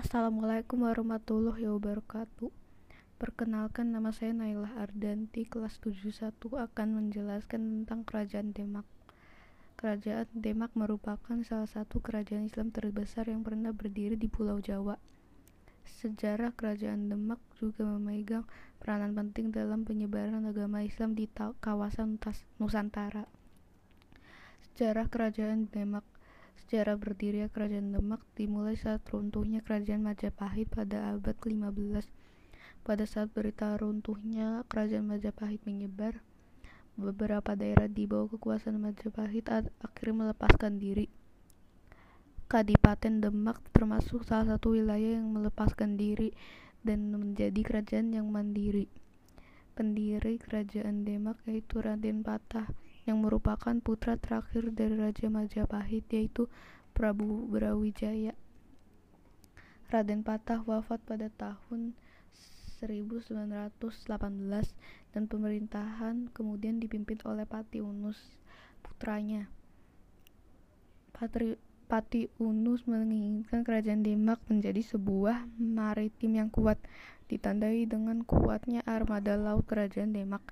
Assalamualaikum warahmatullahi wabarakatuh. Perkenalkan nama saya Nailah Ardanti kelas 71 akan menjelaskan tentang Kerajaan Demak. Kerajaan Demak merupakan salah satu kerajaan Islam terbesar yang pernah berdiri di Pulau Jawa. Sejarah Kerajaan Demak juga memegang peranan penting dalam penyebaran agama Islam di kawasan Nusantara. Sejarah Kerajaan Demak Sejarah berdirinya Kerajaan Demak dimulai saat runtuhnya Kerajaan Majapahit pada abad ke-15. Pada saat berita runtuhnya Kerajaan Majapahit menyebar, beberapa daerah di bawah kekuasaan Majapahit akhirnya melepaskan diri. Kadipaten Demak termasuk salah satu wilayah yang melepaskan diri dan menjadi kerajaan yang mandiri. Pendiri Kerajaan Demak yaitu Raden Patah yang merupakan putra terakhir dari Raja Majapahit yaitu Prabu Brawijaya. Raden Patah wafat pada tahun 1918 dan pemerintahan kemudian dipimpin oleh Pati Unus putranya. Patri, Pati Unus menginginkan kerajaan Demak menjadi sebuah maritim yang kuat, ditandai dengan kuatnya armada laut kerajaan Demak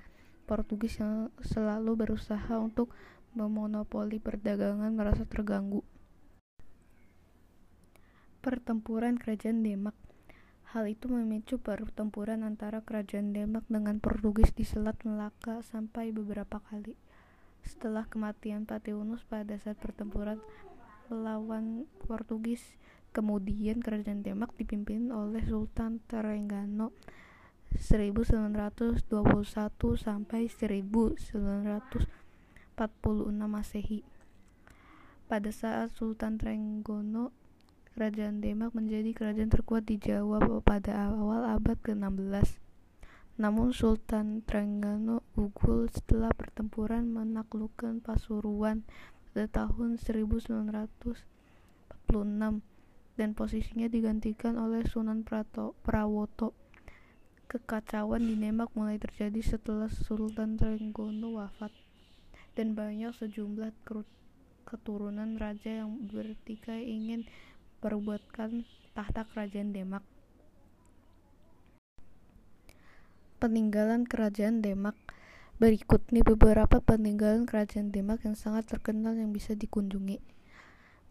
Portugis yang selalu berusaha untuk memonopoli perdagangan merasa terganggu. Pertempuran Kerajaan Demak Hal itu memicu pertempuran antara Kerajaan Demak dengan Portugis di Selat Melaka sampai beberapa kali. Setelah kematian Patiunus pada saat pertempuran melawan Portugis, kemudian Kerajaan Demak dipimpin oleh Sultan Terengganu 1921 sampai 1946 Masehi. Pada saat Sultan Trenggono, Kerajaan Demak menjadi kerajaan terkuat di Jawa pada awal abad ke-16. Namun Sultan Trengganu gugur setelah pertempuran menaklukkan Pasuruan pada tahun 1946 dan posisinya digantikan oleh Sunan Prawoto Kekacauan di Demak mulai terjadi setelah Sultan Trenggono wafat dan banyak sejumlah keturunan raja yang bertikai ingin perbuatkan tahta kerajaan Demak. Peninggalan kerajaan Demak Berikut nih beberapa peninggalan kerajaan Demak yang sangat terkenal yang bisa dikunjungi.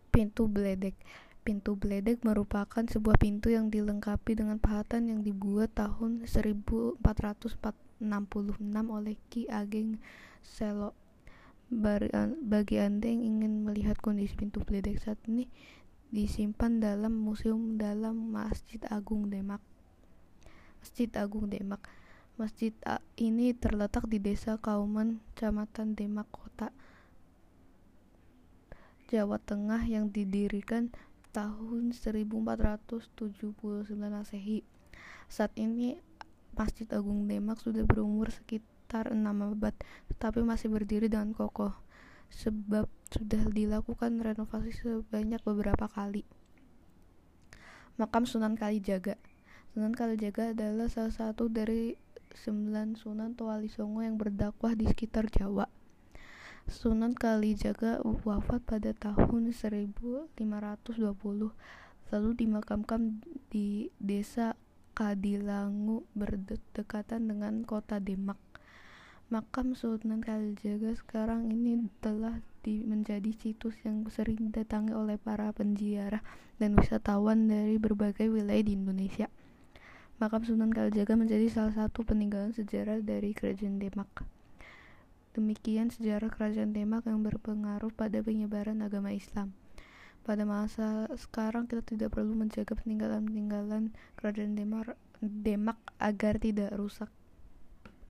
Pintu Bledek Pintu beledek merupakan sebuah pintu yang dilengkapi dengan pahatan yang dibuat tahun 1466 oleh Ki Ageng Selo. Bagi Anda yang ingin melihat kondisi pintu beledek saat ini, disimpan dalam museum dalam Masjid Agung Demak. Masjid Agung Demak. Masjid ini terletak di Desa Kauman, Kecamatan Demak Kota, Jawa Tengah yang didirikan tahun 1479 Masehi. Saat ini Masjid Agung Demak sudah berumur sekitar 6 abad, tetapi masih berdiri dengan kokoh sebab sudah dilakukan renovasi sebanyak beberapa kali. Makam Sunan Kalijaga. Sunan Kalijaga adalah salah satu dari sembilan Sunan Wali Songo yang berdakwah di sekitar Jawa. Sunan Kalijaga wafat pada tahun 1520 lalu dimakamkan di desa Kadilangu berdekatan dengan kota Demak. Makam Sunan Kalijaga sekarang ini telah di, menjadi situs yang sering didatangi oleh para penziarah dan wisatawan dari berbagai wilayah di Indonesia. Makam Sunan Kalijaga menjadi salah satu peninggalan sejarah dari Kerajaan Demak. Demikian sejarah kerajaan Demak yang berpengaruh pada penyebaran agama Islam. Pada masa sekarang kita tidak perlu menjaga peninggalan-peninggalan kerajaan Demak, Demak agar tidak rusak.